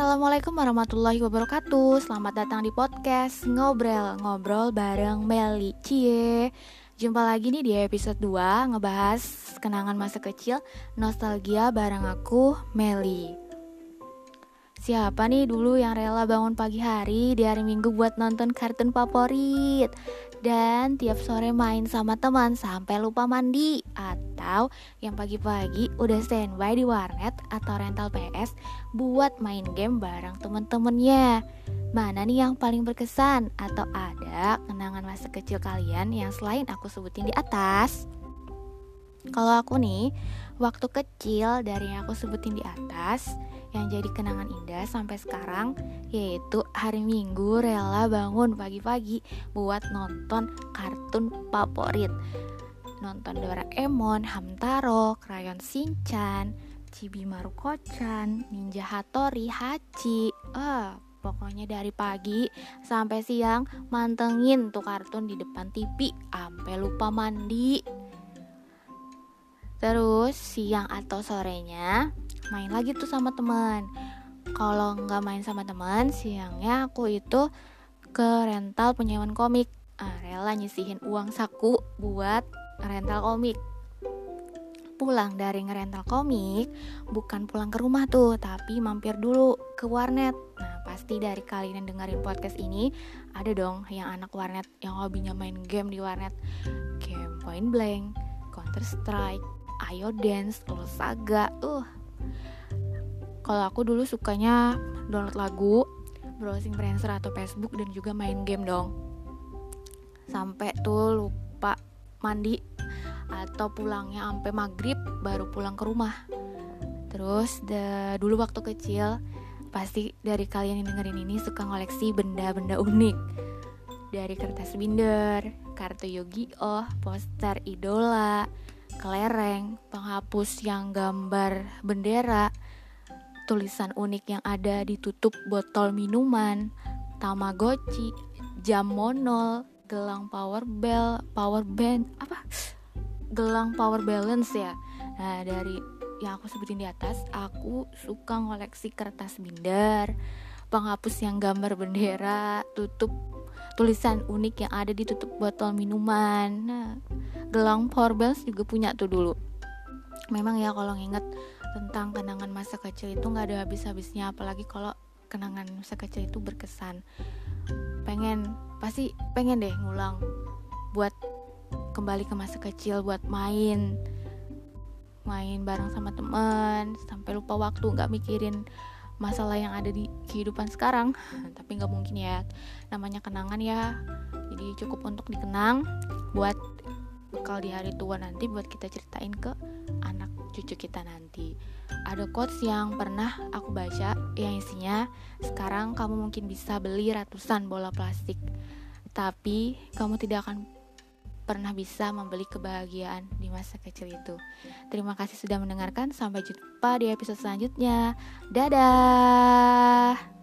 Assalamualaikum warahmatullahi wabarakatuh. Selamat datang di podcast Ngobrol Ngobrol bareng Meli. Cie. Jumpa lagi nih di episode 2 Ngebahas kenangan masa kecil Nostalgia bareng aku Meli Siapa nih dulu yang rela bangun pagi hari di hari minggu buat nonton kartun favorit Dan tiap sore main sama teman sampai lupa mandi Atau yang pagi-pagi udah standby di warnet atau rental PS Buat main game bareng temen-temennya Mana nih yang paling berkesan? Atau ada kenangan masa kecil kalian yang selain aku sebutin di atas? Kalau aku nih, waktu kecil dari yang aku sebutin di atas yang jadi kenangan indah sampai sekarang yaitu hari Minggu rela bangun pagi-pagi buat nonton kartun favorit. Nonton Doraemon, Hamtaro, Krayon Shinchan, Chibi Maruko-chan, Ninja Hattori, Hachi. Ah, pokoknya dari pagi sampai siang mantengin tuh kartun di depan TV sampai lupa mandi. Terus siang atau sorenya main lagi tuh sama teman kalau nggak main sama teman siangnya aku itu ke rental penyewaan komik. Ah, rela nyisihin uang saku buat rental komik. Pulang dari ngerental komik bukan pulang ke rumah tuh tapi mampir dulu ke warnet. Nah pasti dari kalian yang dengerin podcast ini ada dong yang anak warnet yang hobinya main game di warnet. Game point blank counter strike ayo dance saga uh kalau aku dulu sukanya download lagu, browsing Friendster atau Facebook dan juga main game dong. Sampai tuh lupa mandi atau pulangnya sampai maghrib baru pulang ke rumah. Terus de, dulu waktu kecil pasti dari kalian yang dengerin ini suka ngoleksi benda-benda unik dari kertas binder, kartu Yu-Gi-Oh, poster idola, kelereng, penghapus yang gambar bendera, tulisan unik yang ada di tutup botol minuman, tamagotchi, jam monol, gelang power bell, power band, apa? Gelang power balance ya. Nah, dari yang aku sebutin di atas, aku suka ngoleksi kertas binder, penghapus yang gambar bendera, tutup tulisan unik yang ada di tutup botol minuman. Nah, gelang power balance juga punya tuh dulu. Memang ya kalau nginget tentang kenangan masa kecil itu nggak ada habis-habisnya apalagi kalau kenangan masa kecil itu berkesan pengen pasti pengen deh ngulang buat kembali ke masa kecil buat main main bareng sama teman sampai lupa waktu nggak mikirin masalah yang ada di kehidupan sekarang tapi nggak mungkin ya namanya kenangan ya jadi cukup untuk dikenang buat bekal di hari tua nanti buat kita ceritain ke anak cucu kita nanti. Ada quotes yang pernah aku baca yang isinya sekarang kamu mungkin bisa beli ratusan bola plastik, tapi kamu tidak akan pernah bisa membeli kebahagiaan di masa kecil itu. Terima kasih sudah mendengarkan. Sampai jumpa di episode selanjutnya. Dadah.